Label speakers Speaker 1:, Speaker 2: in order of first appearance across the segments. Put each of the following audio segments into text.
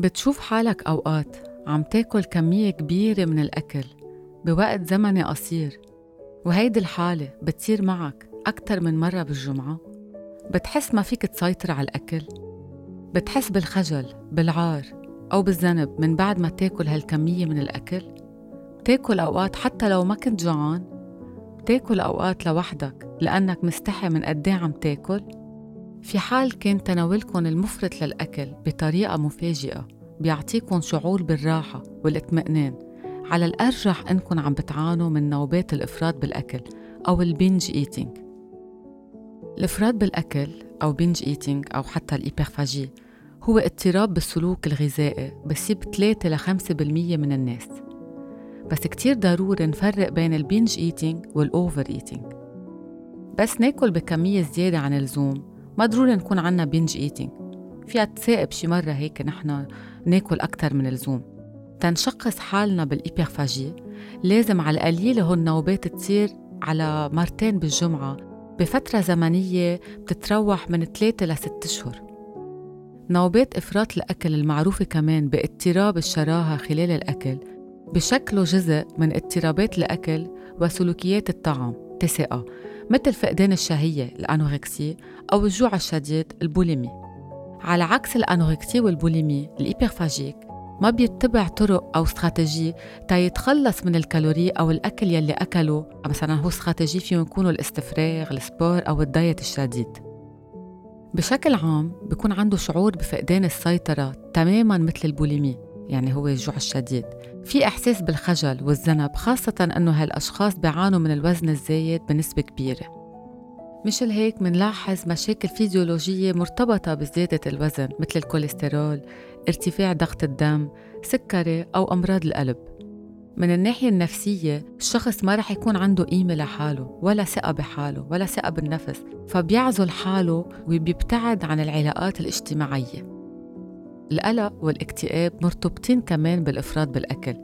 Speaker 1: بتشوف حالك أوقات عم تاكل كمية كبيرة من الأكل بوقت زمني قصير وهيدي الحالة بتصير معك أكتر من مرة بالجمعة. بتحس ما فيك تسيطر على الأكل بتحس بالخجل بالعار أو بالذنب من بعد ما تاكل هالكمية من الأكل. بتاكل أوقات حتى لو ما كنت جوعان بتاكل أوقات لوحدك لأنك مستحي من قديه عم تاكل. في حال كان تناولكم المفرط للأكل بطريقة مفاجئة بيعطيكم شعور بالراحة والاطمئنان. على الأرجح أنكم عم بتعانوا من نوبات الإفراط بالأكل أو ال binge eating الإفراط بالأكل أو binge eating أو حتى ال hyperphagie هو اضطراب بالسلوك الغذائي بصيب 3 ل 5% من الناس. بس كتير ضروري نفرق بين ال binge eating وال overeating بس ناكل بكمية زيادة عن اللزوم ما ضروري نكون عنا binge eating فيها تساقب شي مرة هيك نحن ناكل أكتر من اللزوم. تنشخص حالنا بال hyperphagie لازم على القليل هون النوبات تصير على مرتين بالجمعة. بفترة زمنية بتتراوح من ثلاثة لست أشهر. نوبات إفراط الأكل المعروفة كمان باضطراب الشراهة خلال الأكل. بشكله جزء من اضطرابات الأكل وسلوكيات الطعام. TCA مثل فقدان الشهية؟ ال anorexie أو الجوع الشديد؟ ال boulimie. على عكس ال anorexie وال boulimie ال hyperphagique ما بيتبع طرق أو استراتيجي تا يتخلص من ال calories أو الأكل يلي أكله. مثلا هو استراتيجي فيهم يكونوا الاستفراغ ال sport أو ال diet الشديد. بشكل عام بيكون عنده شعور بفقدان السيطرة تماما مثل ال boulimie يعني هو الجوع الشديد. في إحساس بالخجل والذنب خاصة أنه هالأشخاص بيعانوا من الوزن الزايد بنسبة كبيرة. مشان هيك منلاحظ مشاكل فيزيولوجية مرتبطة بزيادة الوزن مثل الكوليسترول، ارتفاع ضغط الدم، سكري أو أمراض القلب. من الناحية النفسية الشخص ما رح يكون عنده قيمة لحاله ولا ثقة بحاله ولا ثقة بالنفس فبيعزل حاله وبيبتعد عن العلاقات الاجتماعية. القلق والاكتئاب مرتبطين كمان بالإفراط بالأكل.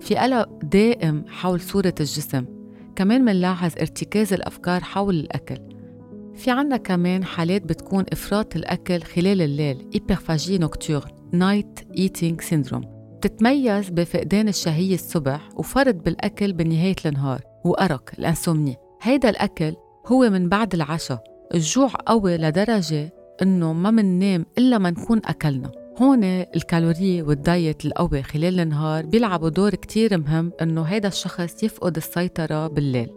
Speaker 1: في قلق دائم حول صورة الجسم كمان منلاحظ ارتكاز الأفكار حول الأكل. في عنا كمان حالات بتكون إفراط الأكل خلال الليل hyperphagie nocturne night eating syndrome بتتميز بفقدان الشهية الصبح وفرط بالأكل بنهاية النهار وأرق ال insomnie هيدا الأكل هو من بعد العشاء الجوع قوي لدرجة إنه ما مننام إلا ما نكون أكلنا. هون الكالوري والدايت القوي خلال النهار بيلعبوا دور كتير مهم إنه هيدا الشخص يفقد السيطرة بالليل.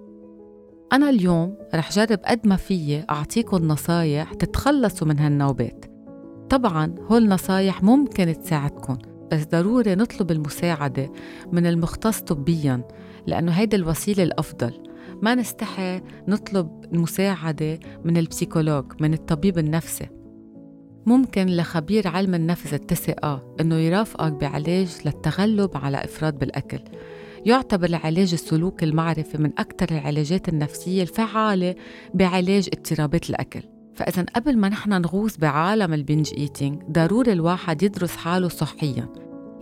Speaker 1: أنا اليوم رح جرب قد ما فيي أعطيكم نصايح تتخلصوا من هالنوبات. طبعا هول النصايح ممكن تساعدكم بس ضروري نطلب المساعدة من المختص طبيا لأنه هيدي الوسيلة الأفضل. ما نستحي نطلب المساعدة من ال psychologue من الطبيب النفسي. ممكن لخبير علم النفس التسقة إنه يرافقك بعلاج للتغلب على إفراط بالأكل. يعتبر العلاج السلوك المعرفي من أكثر العلاجات النفسية الفعالة بعلاج اضطرابات الأكل. فإذا قبل ما نحن نغوص بعالم ال binge eating ضروري الواحد يدرس حاله صحياً.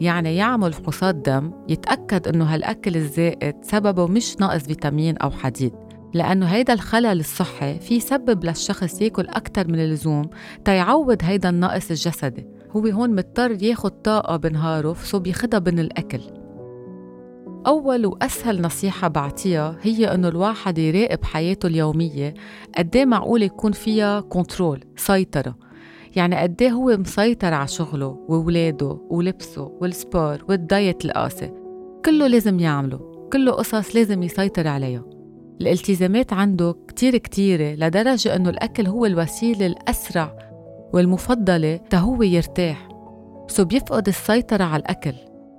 Speaker 1: يعني يعمل فحوصات دم يتأكد إنه هالأكل الزائد سببه مش نقص فيتامين أو حديد. لأنه هيدا الخلل الصحي في يسبب للشخص ياكل أكثر من اللزوم تيعوض هيدا النقص الجسدي. هو هون مضطر ياخد طاقة بنهاره ف so بياخدها من الأكل. أول وأسهل نصيحة بعطيها هي إنه الواحد يراقب حياته اليومية قديه معقول يكون فيها control سيطرة. يعني قديه هو مسيطر على شغله وولاده ولبسه وال sport وال diet القاسي. كله لازم يعمله كله قصص لازم يسيطر عليها. الالتزامات عنده كتير كتيرة لدرجة أنه الأكل هو الوسيلة الأسرع والمفضلة تهو يرتاح. so بيفقد السيطرة على الأكل.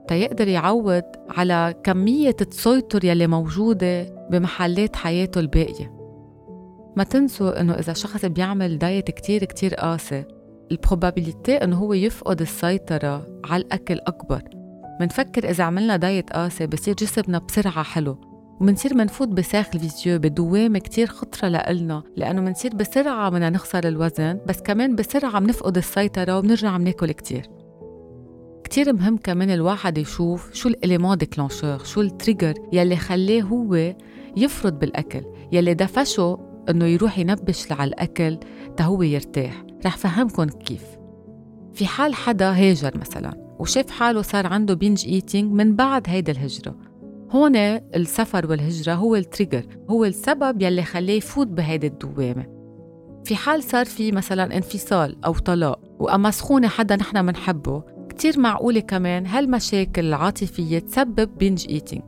Speaker 1: تيقدر يعوض على كمية التسيطر يلي موجودة بمحلات حياته الباقية. ما تنسوا إنه إذا شخص بيعمل diet كتير كتير قاسي ال probability إنه هو يفقد السيطرة على الأكل أكبر. منفكر إذا عملنا diet قاسي بصير جسمنا بسرعة حلو. ومنصير منفوت ب cercle vicieux بدوامة كتير خطرة لإلنا لأنه منصير بسرعة بدنا نخسر الوزن بس كمان بسرعة بنفقد السيطرة وبنرجع بناكل كتير. كتير مهم كمان الواحد يشوف شو ال élément déclencheur شو ال trigger يلي خلاه هو يفرط بالأكل يلي دفشه إنه يروح ينبش على الأكل تهو يرتاح. رح فهمكن كيف. في حال حدا هاجر مثلا وشاف حاله صار عنده binge eating من بعد هيدا الهجرة هون السفر والهجرة هو ال trigger هو السبب يلي خليه يفوت بهيدي الدوامة. في حال صار في مثلا انفصال أو طلاق وأما سخونة حدا نحن منحبه كتير معقولة كمان هالمشاكل العاطفية تسبب binge eating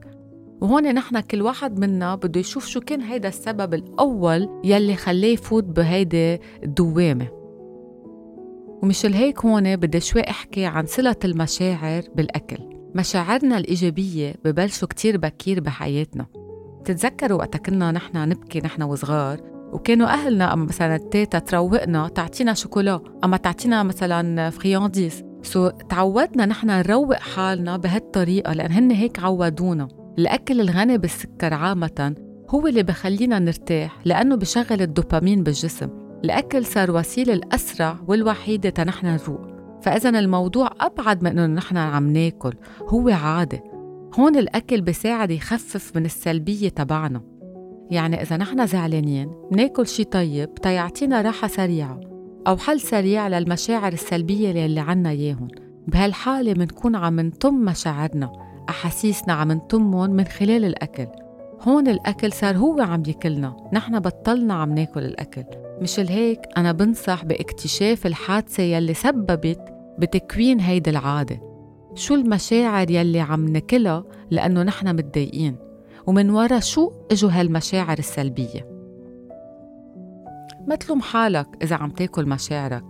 Speaker 1: وهون نحن كل واحد منا بده يشوف شو كان هيدا السبب الأول يلي خليه يفوت بهيدي الدوامة. ومش هيك هون بدي شوي أحكي عن صلة المشاعر بالأكل. مشاعرنا الإيجابية ببلشوا كتير بكير بحياتنا. تتذكروا وقتا كنا نحن نبكي نحن وصغار وكانوا أهلنا أما مثلا التيتا تروقنا تعطينا شوكولا أما تعطينا مثلا friandises. so تعودنا نحن نروق حالنا بهالطريقة لأن هن هيك عودونا. الأكل الغني بالسكر عامة هو اللي بخلينا نرتاح لأنه بشغل الدوبامين بالجسم. الأكل صار وسيلة الأسرع والوحيدة تنحن نروق. فإذا الموضوع أبعد من إنه نحن عم ناكل هو عادة. هون الأكل بيساعد يخفف من السلبية تبعنا. يعني إذا نحن زعلانين ناكل شي طيب تيعطينا راحة سريعة أو حل سريع للمشاعر السلبية اللي عنا ياهن بهالحالة منكون عم نطم مشاعرنا أحاسيسنا عم نطمهم من خلال الأكل. هون الأكل صار هو عم ياكلنا نحن بطلنا عم ناكل الأكل. مش هيك أنا بنصح باكتشاف الحادثة يلي سببت بتكوين هيدي العادة. شو المشاعر يلي عم ناكلها لأنه نحن متضايقين؟ ومن ورا شو إجوا هالمشاعر السلبية؟ ما تلوم حالك إذا عم تاكل مشاعرك.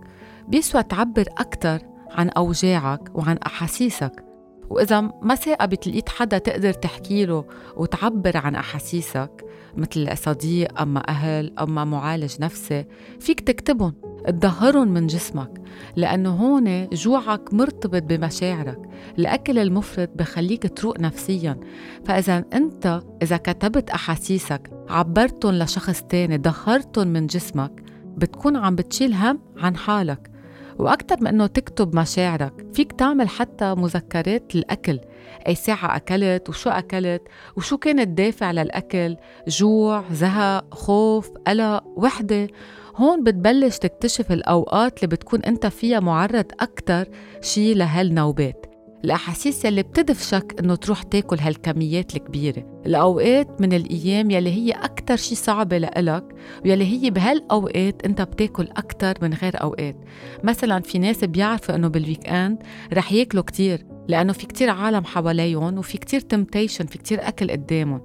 Speaker 1: بيسوى تعبر أكتر عن أوجاعك وعن أحاسيسك. وإذا ما ثاقبت لقيت حدا تقدر تحكي له وتعبر عن أحاسيسك مثل صديق أما أهل أما معالج نفسي. فيك تكتبهم تظهرهم من جسمك لأنه هون جوعك مرتبط بمشاعرك. الأكل المفرط بخليك تروق نفسيا. فإذا أنت إذا كتبت أحاسيسك عبرتهم لشخص تاني ظهرتهم من جسمك بتكون عم بتشيل هم عن حالك. وأكثر من إنه تكتب مشاعرك فيك تعمل حتى مذكرات الأكل. أي ساعة أكلت وشو أكلت وشو كان الدافع للأكل جوع زهق خوف قلق وحدة. هون بتبلش تكتشف الأوقات اللي بتكون أنت فيها معرض أكتر شي لهالنوبات. الأحاسيس يلي بتدفشك إنه تروح تاكل هالكميات الكبيرة. الأوقات من الأيام يلي هي أكتر شي صعبة لإلك ويلي هي بهالأوقات أنت بتاكل أكتر من غير أوقات. مثلا في ناس بيعرفوا إنه بال weekend رح ياكلوا كتير. لأنه في كتير عالم حواليهم وفي كتير temptation في كتير أكل قدامهم.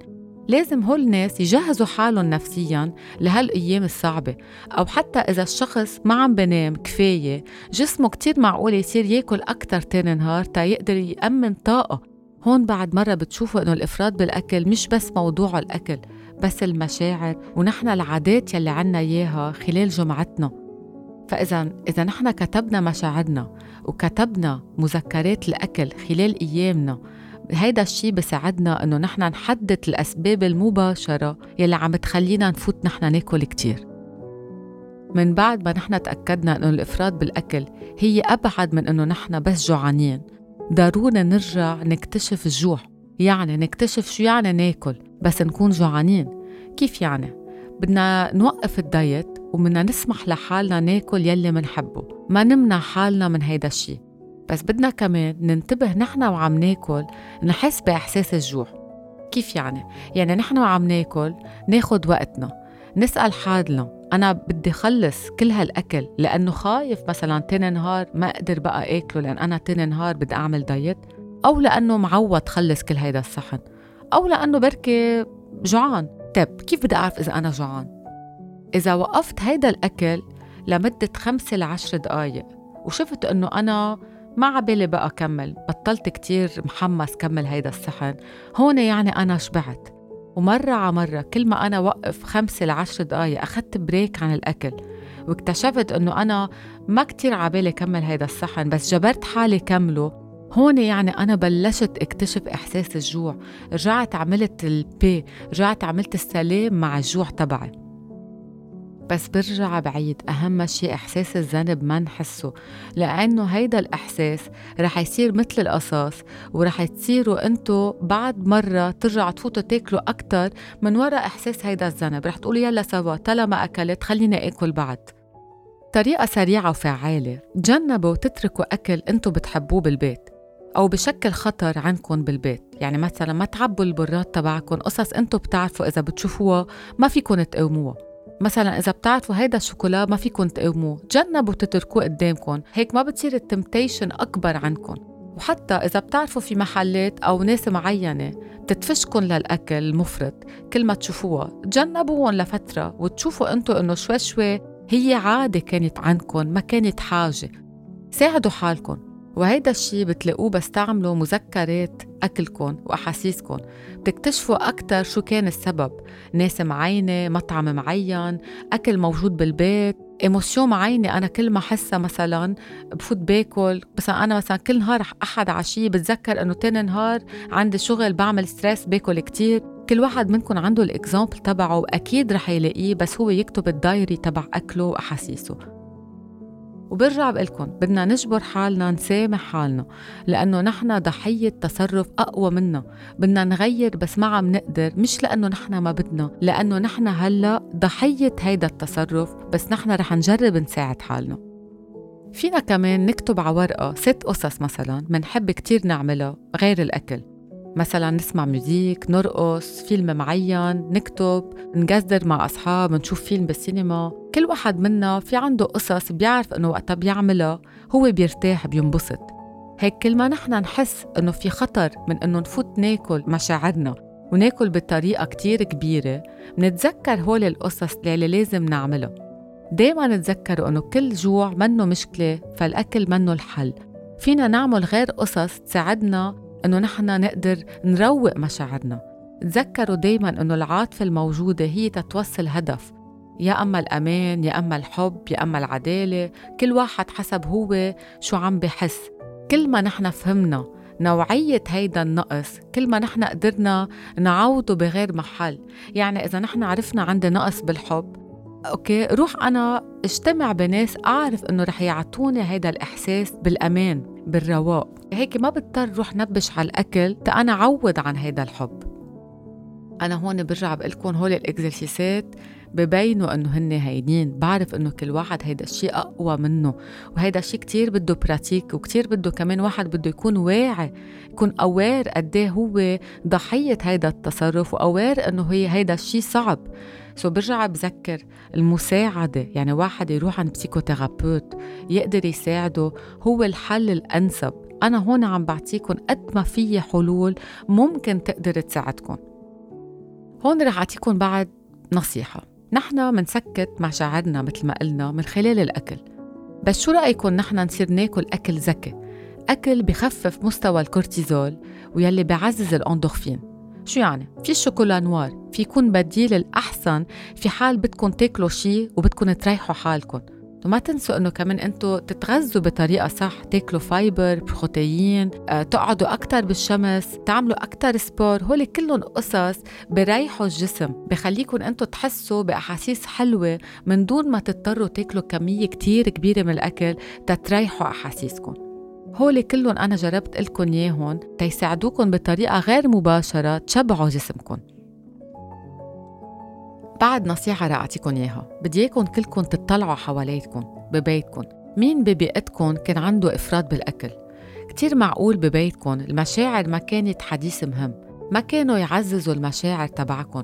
Speaker 1: لازم هول الناس يجهزوا حالهم نفسيا لهالأيام الصعبة. أو حتى إذا الشخص ما عم بنام كفاية جسمه كتير معقول يصير ياكل أكثر تاني نهار تا يقدر يأمن طاقة. هون بعد مرة بتشوفوا إنه الإفراط بالأكل مش بس موضوع الأكل بس المشاعر ونحن العادات يلي عنا إياها خلال جمعتنا. فإذا إذا نحن كتبنا مشاعرنا وكتبنا مذكرات الأكل خلال أيامنا هيدا الشيء بساعدنا إنه نحن نحدد الأسباب المباشرة يلي عم تخلينا نفوت نحن ناكل كتير. من بعد ما نحن تأكدنا إنه الافراط بالأكل هي أبعد من إنه نحن بس جوعانين ضروري نرجع نكتشف الجوع. يعني نكتشف شو يعني ناكل بس نكون جوعانين. كيف يعني؟ بدنا نوقف الدايت وبدنا نسمح لحالنا ناكل يلي منحبه. ما نمنع حالنا من هيدا الشيء بس بدنا كمان ننتبه نحن وعم ناكل نحس بإحساس الجوع. كيف يعني؟ يعني نحن وعم ناكل ناخد وقتنا. نسأل حالنا أنا بدي خلص كل هالأكل لأنه خايف مثلا تاني نهار ما أقدر بقى آكله لأن أنا تاني نهار بدي أعمل دايت. أو لأنه معود خلص كل هيدا الصحن. أو لأنه بركي جوعان. طيب كيف بدي أعرف إذا أنا جوعان؟ إذا وقفت هيدا الأكل لمدة خمسة لعشر دقايق وشفت إنه أنا ما عبالي بقى كمل بطلت كتير محمس كمل هيدا الصحن. هون يعني أنا شبعت. ومرة على مرة كل ما أنا وقف خمسة لعشر دقايق أخدت بريك عن الأكل واكتشفت أنه أنا ما كتير عبالي كمل هيدا الصحن بس جبرت حالي كمله. هون يعني أنا بلشت اكتشف إحساس الجوع. رجعت عملت البي رجعت عملت السلام مع الجوع تبعي. بس برجع بعيد. أهم شيء إحساس الذنب ما نحسه لأنه هيدا الإحساس رح يصير مثل القصاص ورح تصيروا أنتو بعد مرة ترجعوا تفوتوا تاكلوا أكتر من وراء إحساس هيدا الذنب. رح تقولوا يلا سوا طالما أكلت خليني آكل بعد. طريقة سريعة وفعالة. تجنبوا تتركوا أكل أنتو بتحبوه بالبيت أو بشكل خطر عندكم بالبيت. يعني مثلا ما تعبوا البراد تبعكم قصص أنتم بتعرفوا إذا بتشوفوها ما فيكم تقوموها. مثلا إذا بتعرفوا هيدا الشوكولا ما فيكم تقوموه تجنبوا تتركوه قدامكم هيك ما بتصير التمتيشن أكبر عنكم وحتى إذا بتعرفوا في محلات أو ناس معينة بتدفشكن للأكل المفرط كل ما تشوفوها. تجنبوهم لفترة وتشوفوا أنتوا إنه شوي شوي هي عادة كانت عندكم ما كانت حاجة. ساعدوا حالكم وهيدا الشي بتلاقوه بس تعملوا مذكرات أكلكم وأحاسيسكم بتكتشفوا أكتر شو كان السبب. ناس معينة مطعم معين أكل موجود بالبيت. emotion معينة أنا كل ما حسها مثلا بفوت باكل. بس أنا مثلا كل نهار أحد عشية بتذكر إنه تاني نهار عندي شغل بعمل stress باكل كتير. كل واحد منكم عنده ال example تبعه وأكيد رح يلاقيه بس هو يكتب ال diary تبع أكله وأحاسيسه. وبرجع بقلكن بدنا نجبر حالنا نسامح حالنا لأنه نحن ضحية تصرف أقوى منا. بدنا نغير بس ما عم نقدر مش لأنه نحن ما بدنا لأنه نحن هلأ ضحية هيدا التصرف بس نحن رح نجرب نساعد حالنا. فينا كمان نكتب على ورقة ست قصص مثلا منحب كتير نعملها غير الأكل. مثلا نسمع ميوزيك نرقص فيلم معين نكتب نقدر مع أصحاب نشوف فيلم بالسينما. كل واحد منا في عنده قصص بيعرف إنه وقتها بيعملها هو بيرتاح بينبسط. هيك كل ما نحن نحس إنه في خطر من إنه نفوت ناكل مشاعرنا وناكل بطريقة كتير كبيرة منتذكر هول القصص اللي لازم نعملها. دايما نتذكروا إنه كل جوع منه مشكلة فالأكل منه الحل. فينا نعمل غير قصص تساعدنا إنه نحن نقدر نروق مشاعرنا. تذكروا دايما إنه العاطفة الموجودة هي تتوصل هدف. يا أما الأمان يا أما الحب يا أما العدالة. كل واحد حسب هو شو عم بحس. كل ما نحن فهمنا نوعية هيدا النقص كل ما نحن قدرنا نعوضه بغير محل. يعني إذا نحن عرفنا عندي نقص بالحب أوكي روح أنا اجتمع بناس أعرف إنه رح يعطوني هيدا الإحساس بالأمان بالرواق. هيك ما بضطر روح نبش على الأكل تا أنا عوض عن هيدا الحب. أنا هون برجع بقلكم هول ال exercice ات ببينوا إنه هن هينين بعرف إنه كل واحد هيدا الشيء أقوى منه وهيدا الشيء كتير بده pratique وكتير بده كمان واحد بده يكون واعي يكون aware قديه هو ضحية هيدا التصرف و aware إنه هي هيدا الشيء صعب. so برجع بذكر المساعدة يعني واحد يروح عند psychothérapeute يقدر يساعده هو الحل الأنسب. أنا هون عم بعطيكم قد ما في حلول ممكن تقدر تساعدكم هون رح أعطيكم بعد نصيحة. نحن منسكت مشاعرنا مثل ما قلنا من خلال الأكل. بس شو رأيكم نحن نصير ناكل أكل ذكي؟ أكل بخفف مستوى الكورتيزول ويلي بعزز الأندورفين. شو يعني؟ في ال chocolat noir في يكون بديل الأحسن في حال بدكم تاكلوا شي وبدكم تريحوا حالكم وما تنسوا انه كمان أنتم تتغذوا بطريقة صح تاكلوا fiber بروتين آه، تقعدوا أكثر بالشمس تعملوا أكثر sport هول كلهم قصص بريحوا الجسم بخليكم أنتم تحسوا بأحاسيس حلوة من دون ما تضطروا تاكلوا كمية كتير كبيرة من الأكل تتريحوا أحاسيسكم. هول كلهم أنا جربت لكم إياهم تيساعدوكم بطريقة غير مباشرة تشبعوا جسمكم. بعد نصيحة رح أعطيكم إياها. بدي إياكم كلكم تطلعوا حواليكم ببيتكم مين ببيئتكم كان عنده إفراط بالأكل. كتير معقول ببيتكم المشاعر ما كانت حديث مهم. ما كانوا يعززوا المشاعر تبعكم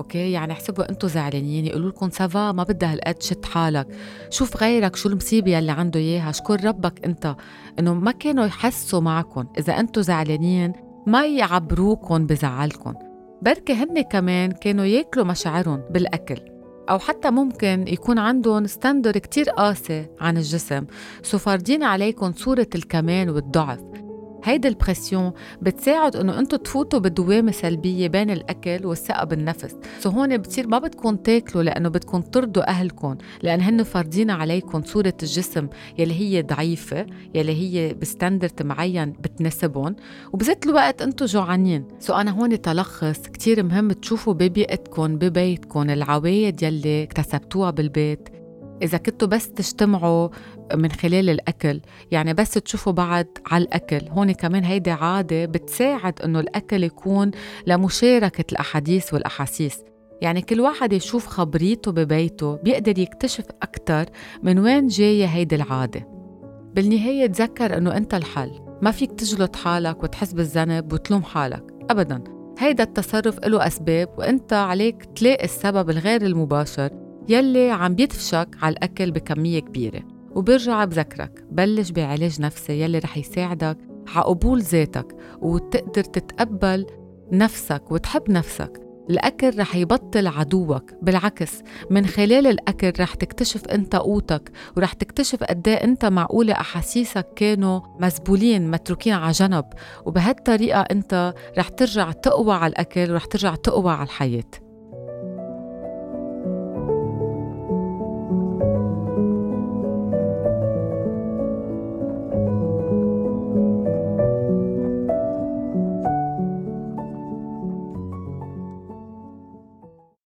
Speaker 1: okay؟ يعني احسبوا أنتم زعلانين يقولوا لكم ça va ما بدها هالقد شد حالك. شوف غيرك شو المصيبة يلي عنده إياها اشكر ربك أنت. إنه ما كانوا يحسوا معكم إذا أنتم زعلانين ما يعبروكم بزعلكم بركي هن كمان كانوا ياكلوا مشاعرهم بالأكل أو حتى ممكن يكون عندهم standard كتير قاسي عن الجسم. so فارضين عليكم صورة الكمال والضعف. هيدي ال pression بتساعد إنه أنتم تفوتوا بدوامة سلبية بين الأكل والثقة بالنفس. so هون بتصير ما بدكم تاكلوا لأنه بدكم ترضوا أهلكم لأن هن فارضين عليكم صورة الجسم يلي هي ضعيفة يلي هي ب standard معين بتناسبهم. وبذات الوقت أنتم جوعانين. so أنا هون تلخص كتير مهم تشوفوا ببيئتكم ببيتكم العوايد يلي اكتسبتوها بالبيت. إذا كنتوا بس تجتمعوا من خلال الأكل. يعني بس تشوفوا بعض على الأكل. هون كمان هيدي عادة بتساعد إنه الأكل يكون لمشاركة الأحاديث والأحاسيس. يعني كل واحد يشوف خبريته ببيته بيقدر يكتشف أكتر من وين جاية هيدي العادة. بالنهاية تذكر إنه أنت الحل. ما فيك تجلط حالك وتحس بالذنب وتلوم حالك. أبدا. هيدا التصرف له أسباب وأنت عليك تلاقي السبب الغير المباشر يلي عم بيدفشك على الأكل بكمية كبيرة. وبرجع بذكرك. بلش بعلاج نفسي يلي رح يساعدك على قبول ذاتك وتقدر تتقبل نفسك وتحب نفسك. الأكل رح يبطل عدوك. بالعكس من خلال الأكل رح تكتشف أنت قوتك ورح تكتشف قد إيه أنت معقولة أحاسيسك كانوا مزبولين متروكين على جنب. وبهالطريقة أنت رح ترجع تقوى على الأكل ورح ترجع تقوى على الحياة.